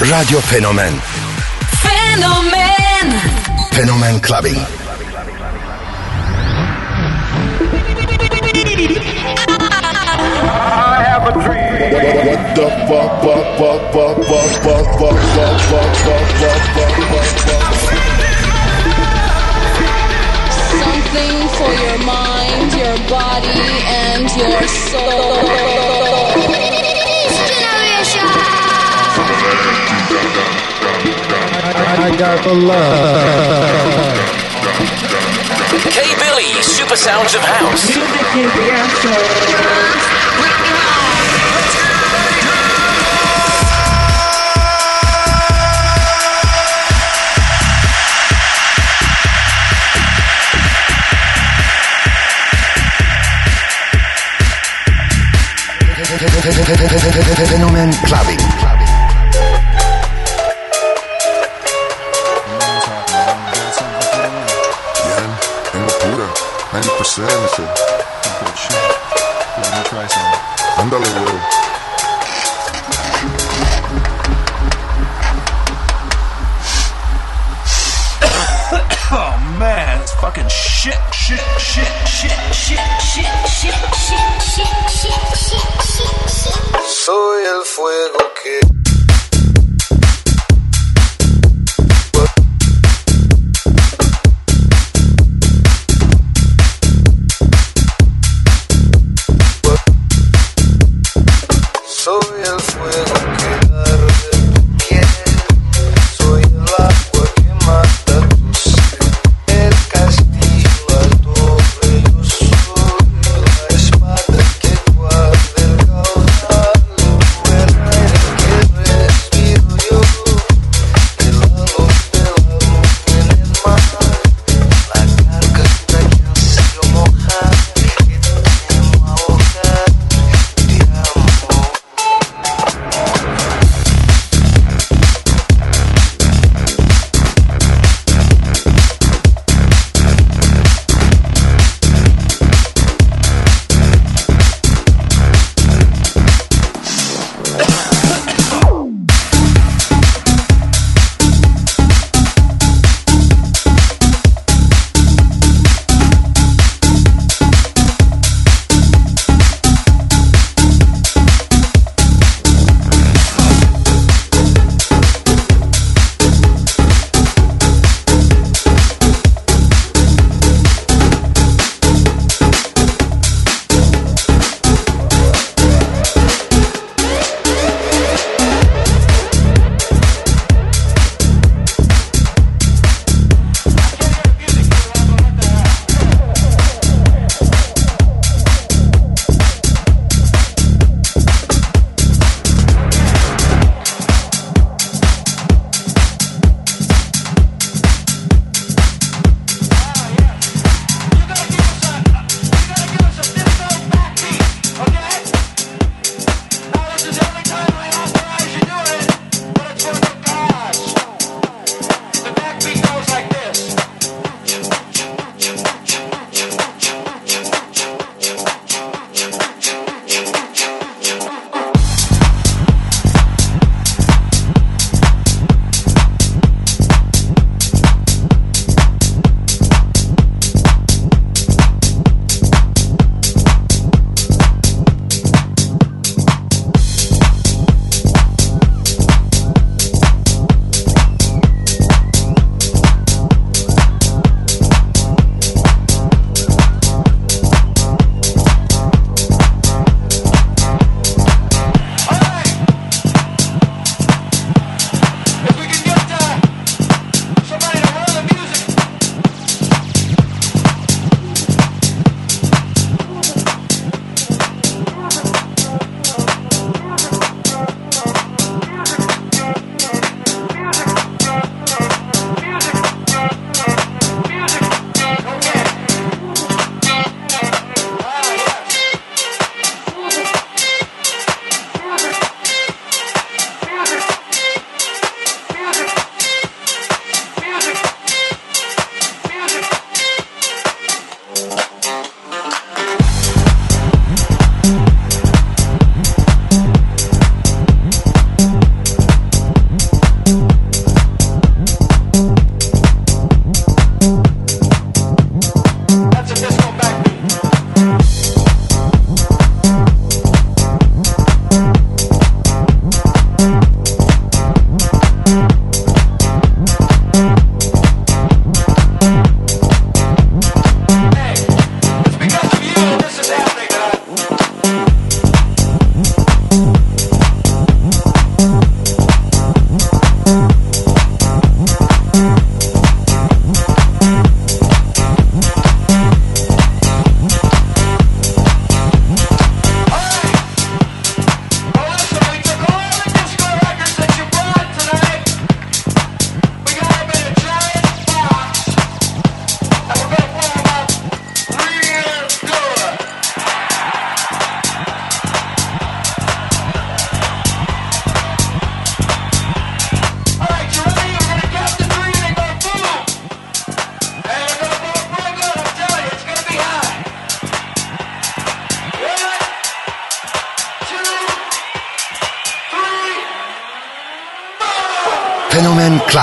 Radio Fenomen Fenomen Fenomen Clubbing. What the fuck, fuck, fuck, fuck, fuck, fuck, fuck, fuck, fuck, fuck, fuck, fuck, Something for your mind, your body, and your soul. Got the love. K Billy, Super Sounds of House. Fenomen Clubbing.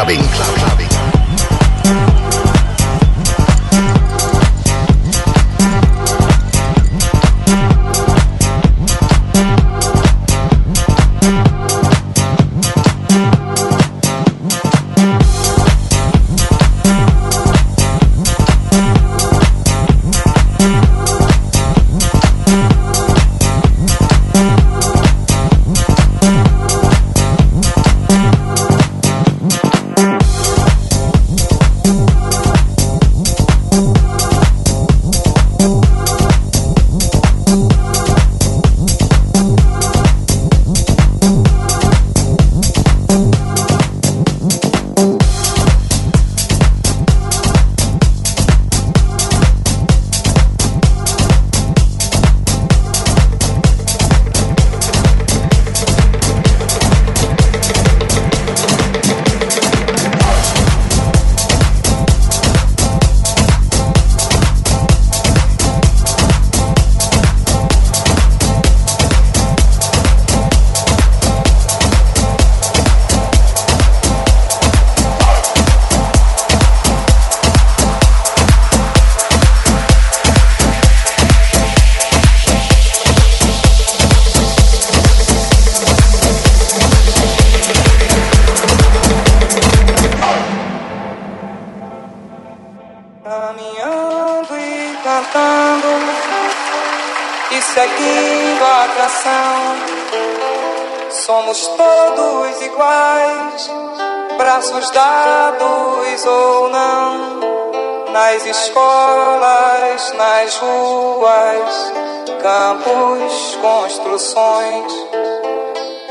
Clubbing. clubbing.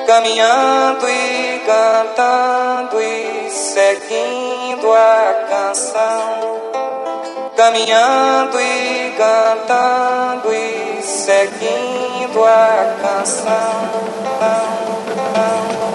Caminhando e cantando e seguindo a canção. Caminhando e cantando e seguindo a canção. Fenomen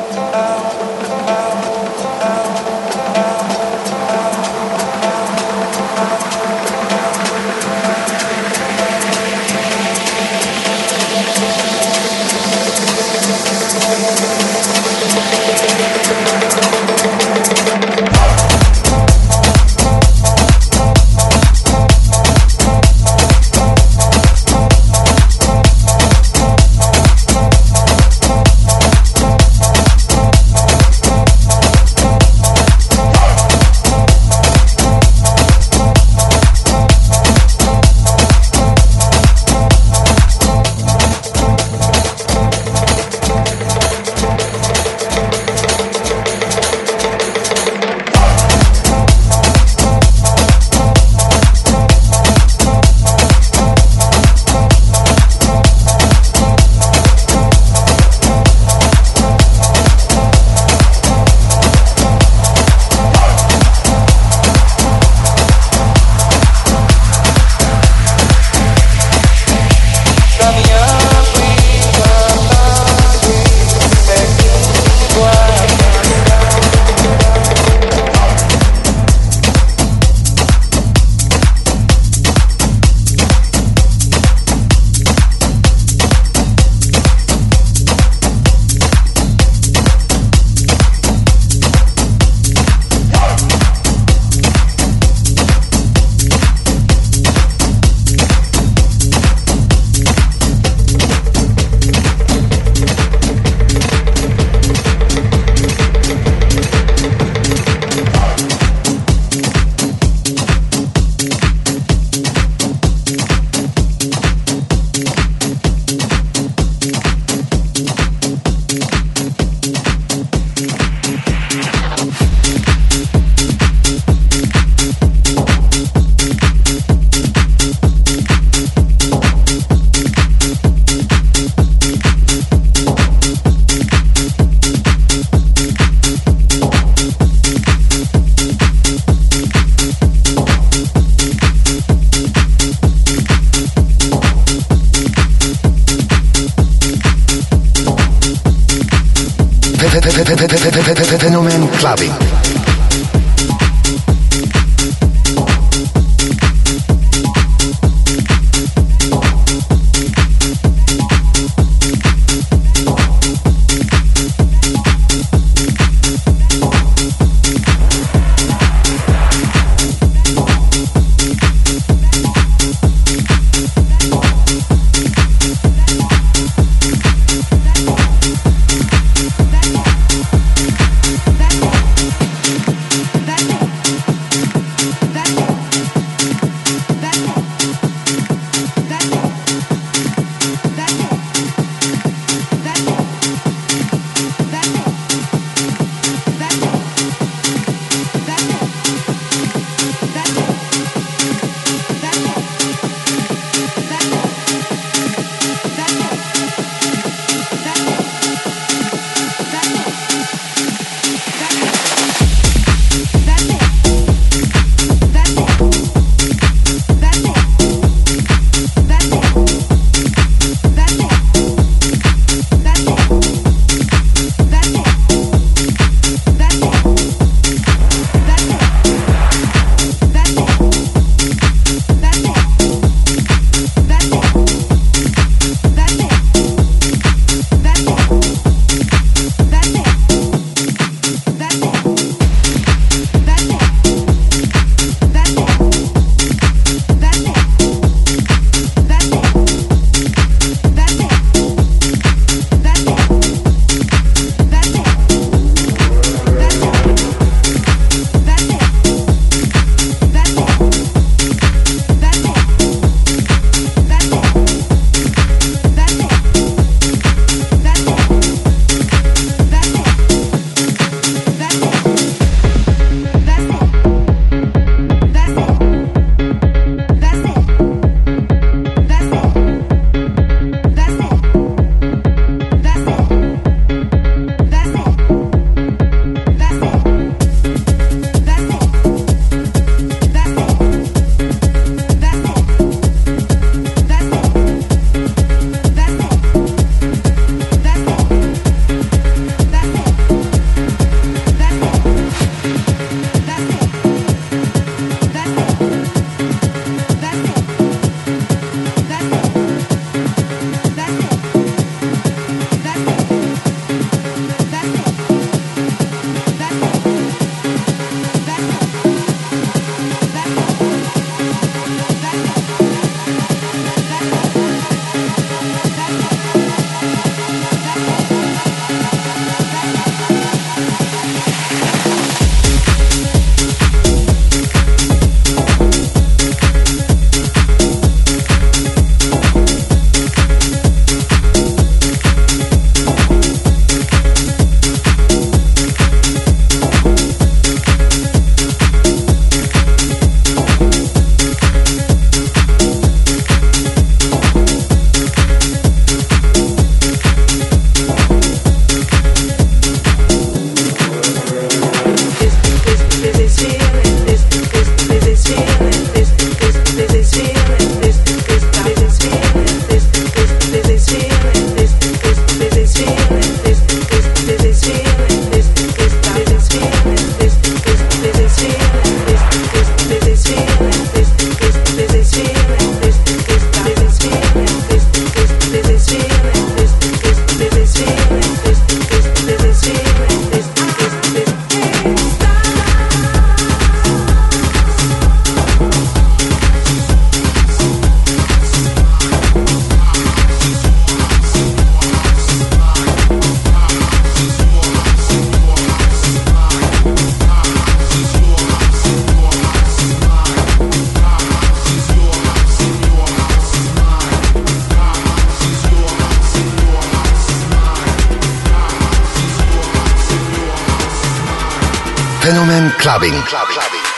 clubbing. clubbing.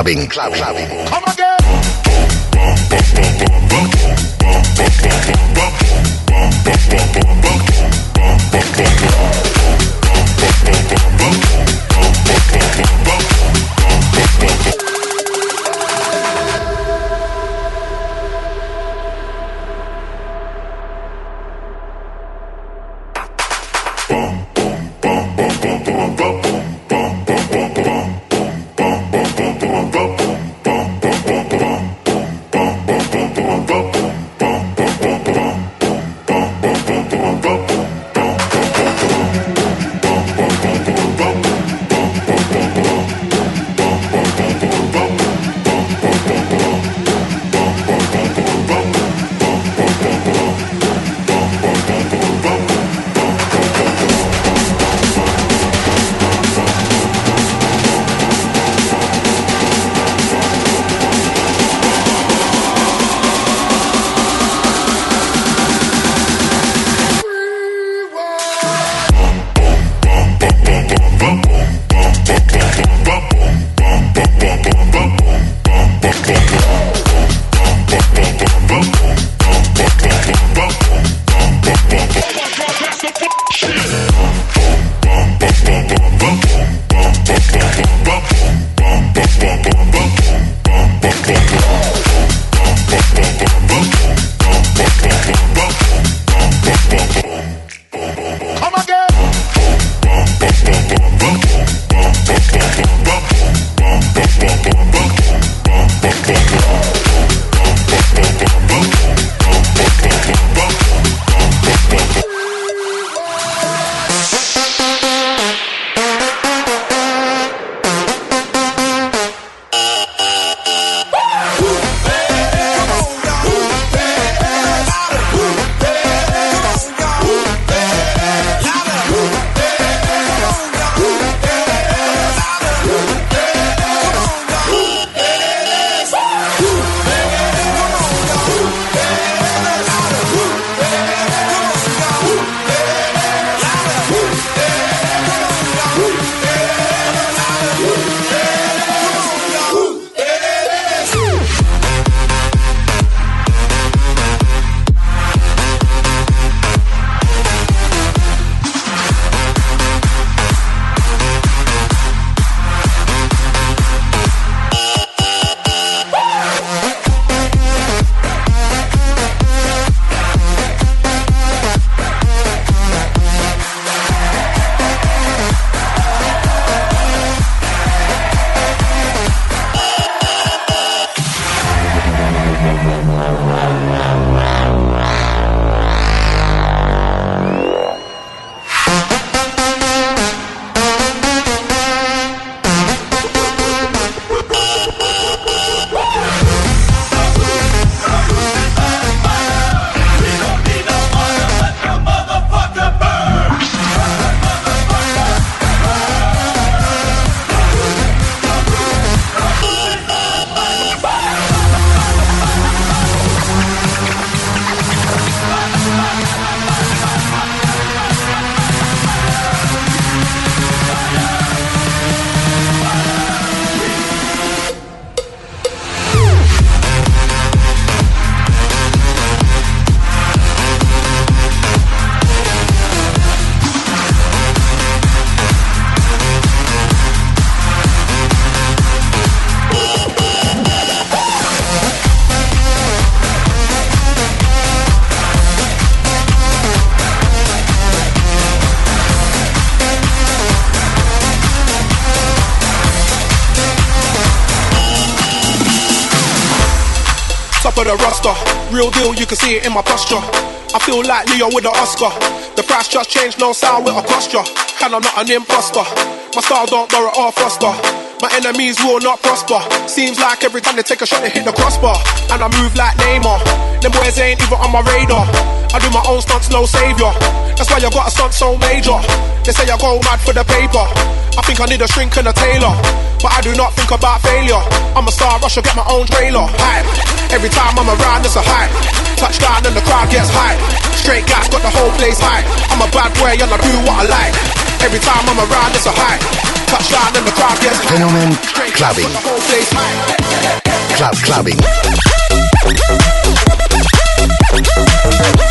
Clubbing. Clubbing. Real deal, you can see it in my posture. I feel like Leo with the Oscar. The price just changed, no sound with a posture. And I'm not an imposter. My style don't borrow or foster. My enemies will not prosper. Seems like every time they take a shot, they hit the crossbar. And I move like Neymar. Them boys ain't even on my radar. I do my own stunts, no savior. That's why you got a stunt so major. They say I go mad for the paper. I think I need a shrink and a tailor. But I do not think about failure. I'm a star, rush, I get my own trailer. Hype. Every time I'm around, it's a hype. Touchdown and the crowd gets hype. Straight gas, got the whole place hype. I'm a bad boy and I do what I like. Every time I'm around, it's a high. Touchdown and the crowd gets high. Fenomen clubbing. The whole place high. Club clubbing.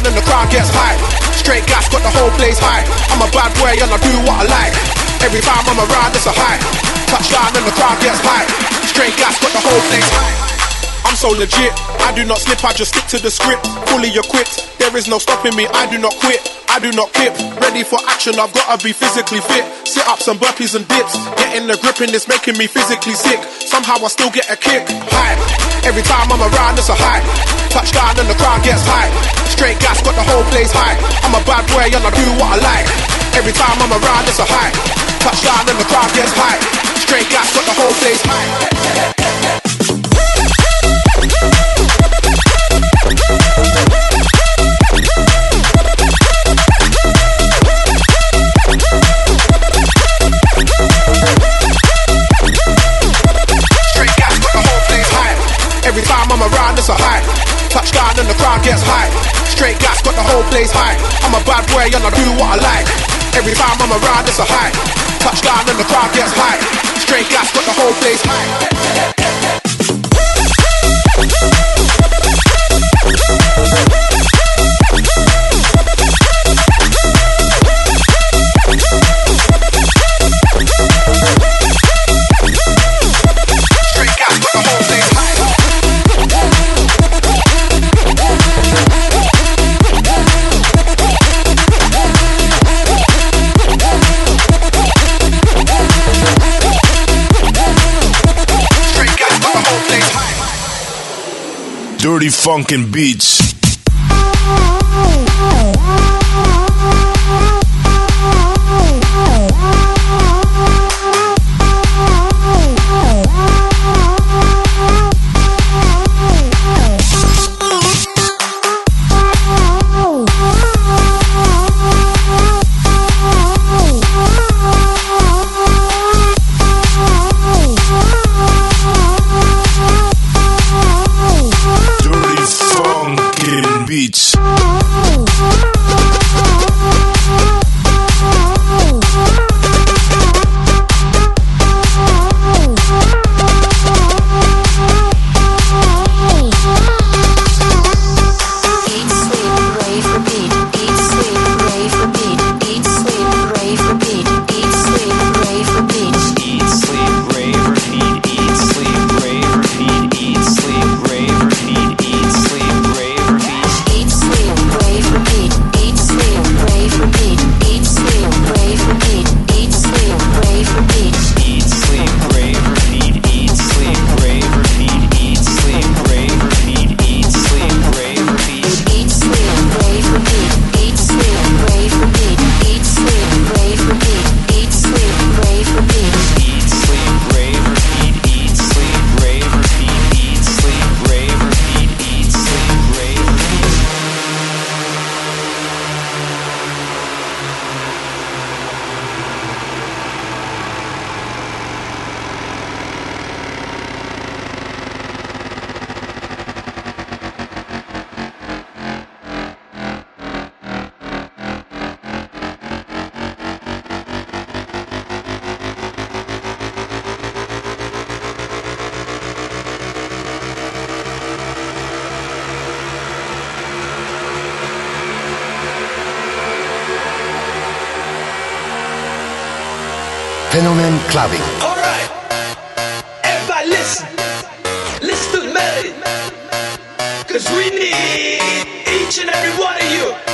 And the crowd gets high. Straight gas got the whole place high. I'm a bad boy and I do what I like. Every time I'm around, it's a high. Touchdown and the crowd gets high. Straight gas got the whole place high. I'm so legit. I do not slip, I just stick to the script. Fully equipped, there is no stopping me. I do not quit, I do not kip. Ready for action, I've gotta be physically fit. Sit ups and burpees and dips. Getting the grip and it's making me physically sick. Somehow I still get a kick. High. Every time I'm around, it's a high. Touchdown and the crowd gets high. Straight gas got the whole place high. I'm a bad boy and I do what I like. Every time I'm around, it's a high. Touchdown and the crowd gets high. Straight gas got the whole place high. Straight gas got the whole place high. Every time I'm around, it's a high. Touchdown and the crowd gets high. Straight gas got the whole place high. I'm a bad boy and I do what I like. Every time I'm around, it's a high. Touchdown and the crowd gets high. Straight gas got the whole place high. Dirty funkin' beats. Clubbing. Alright, everybody listen. Listen to the melody. Cause we need each and every one of you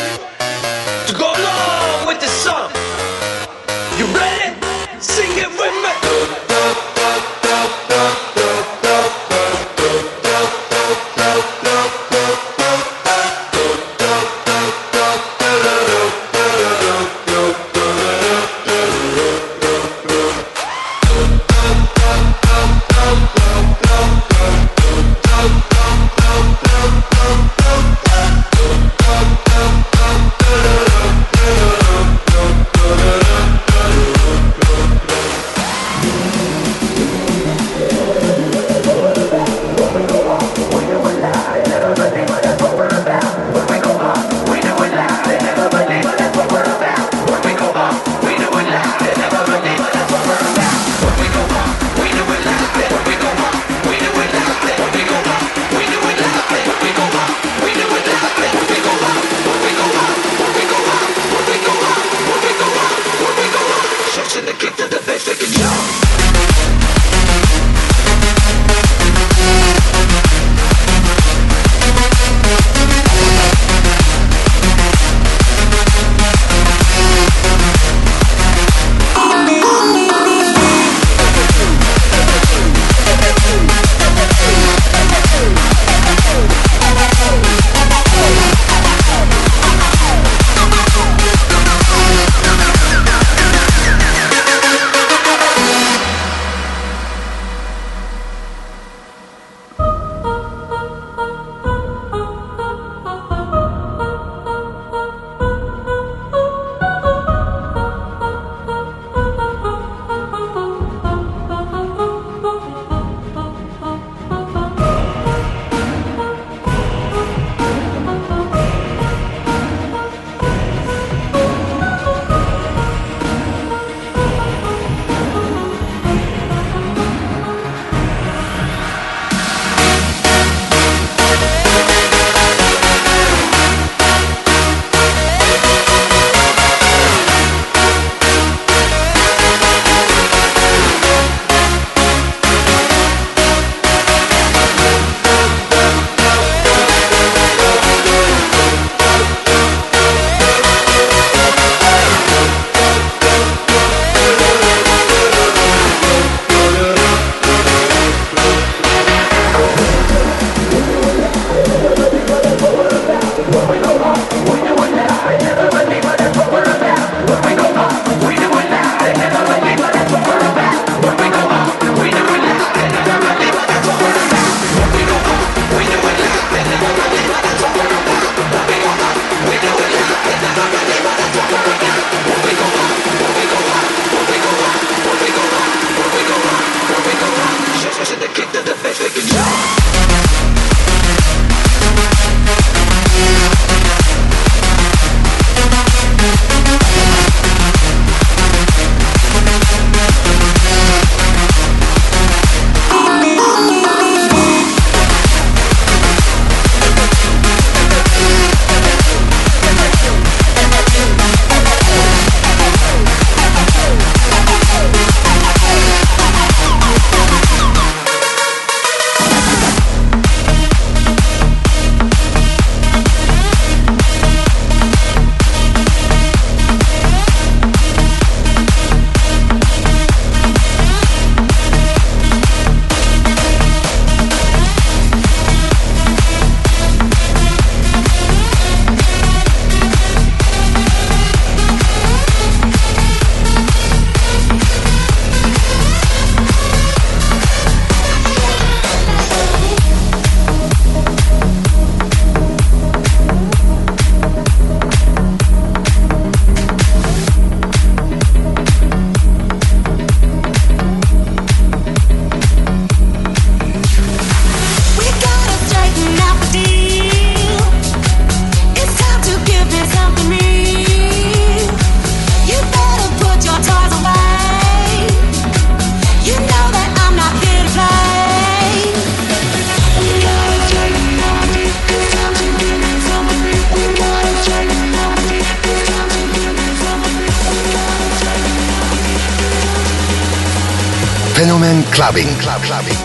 club, clubbing.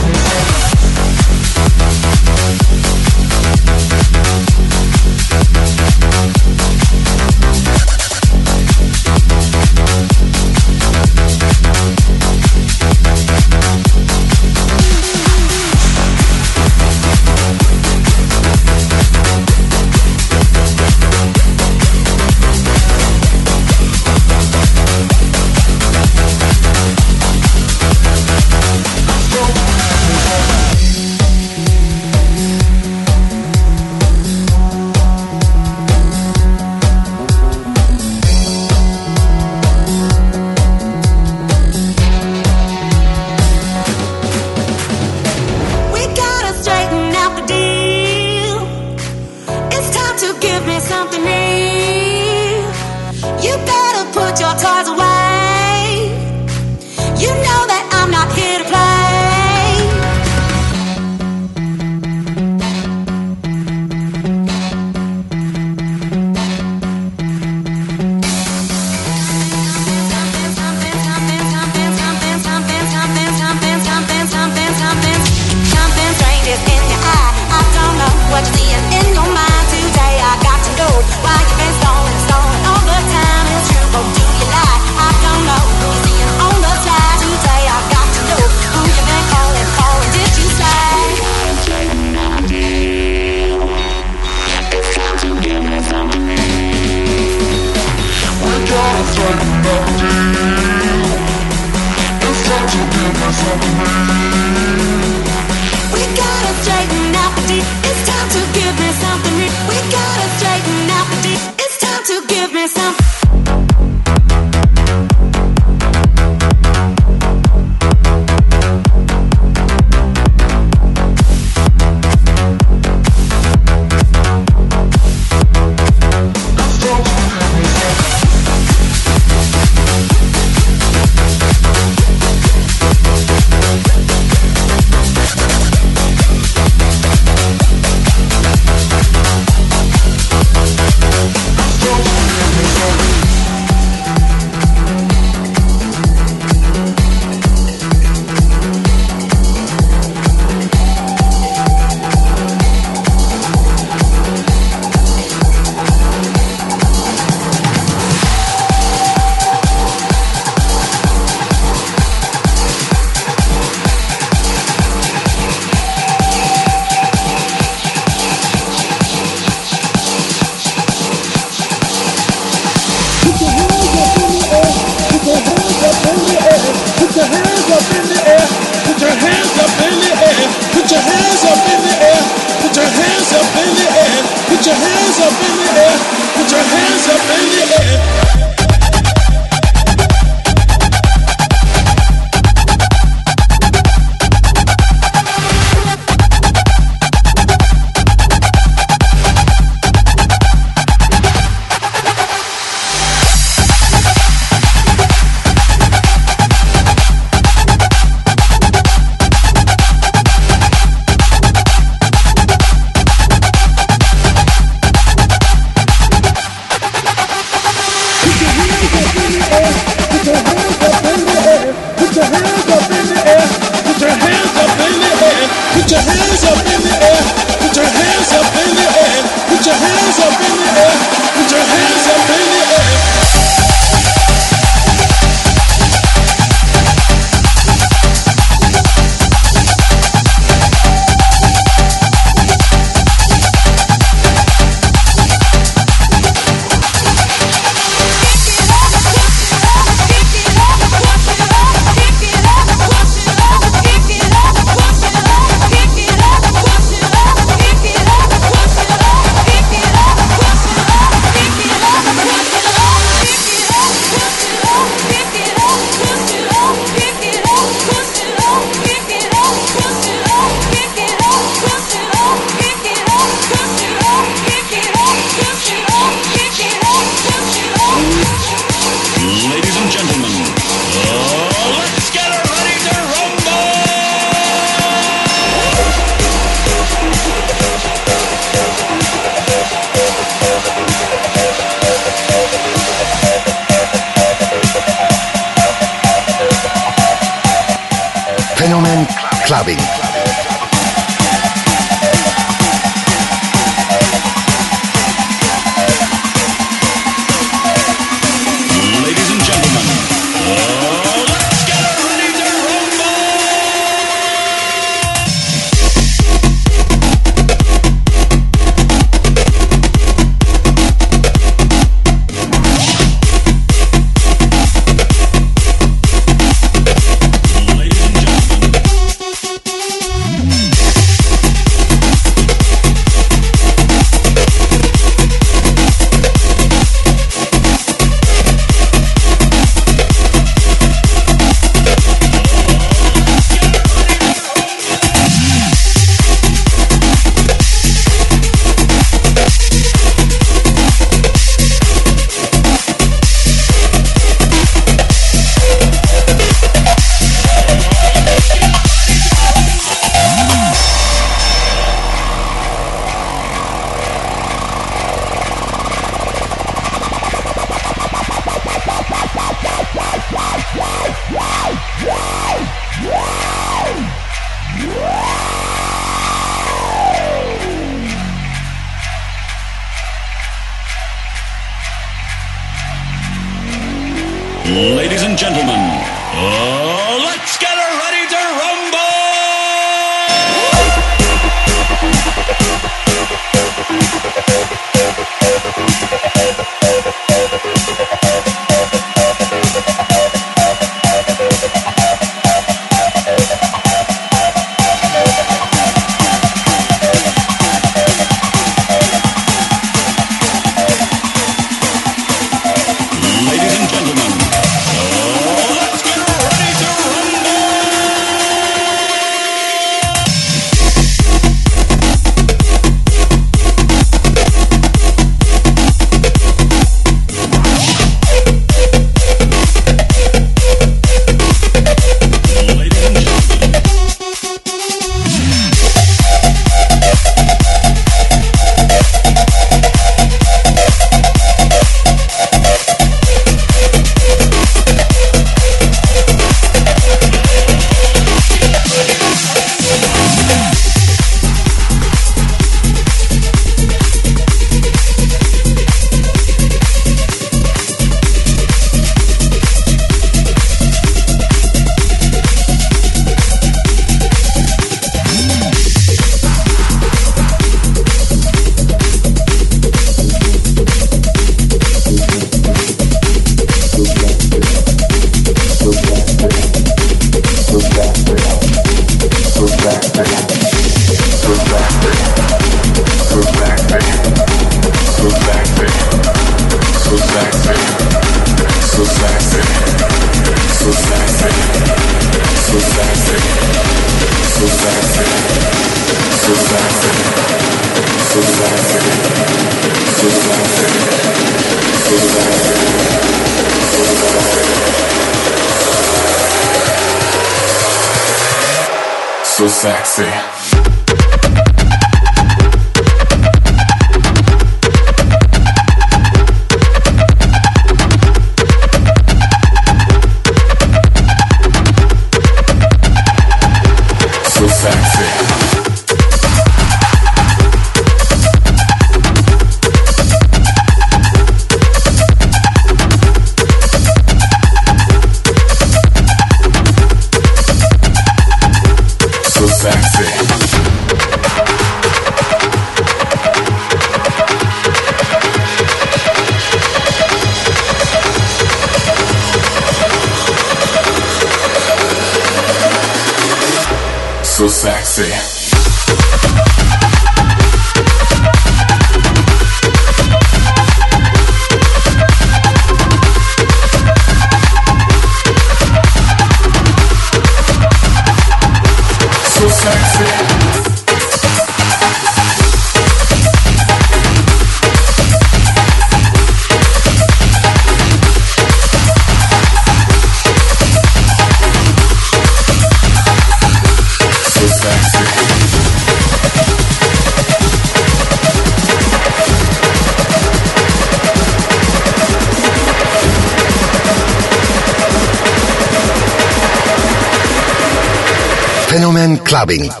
Clubbing.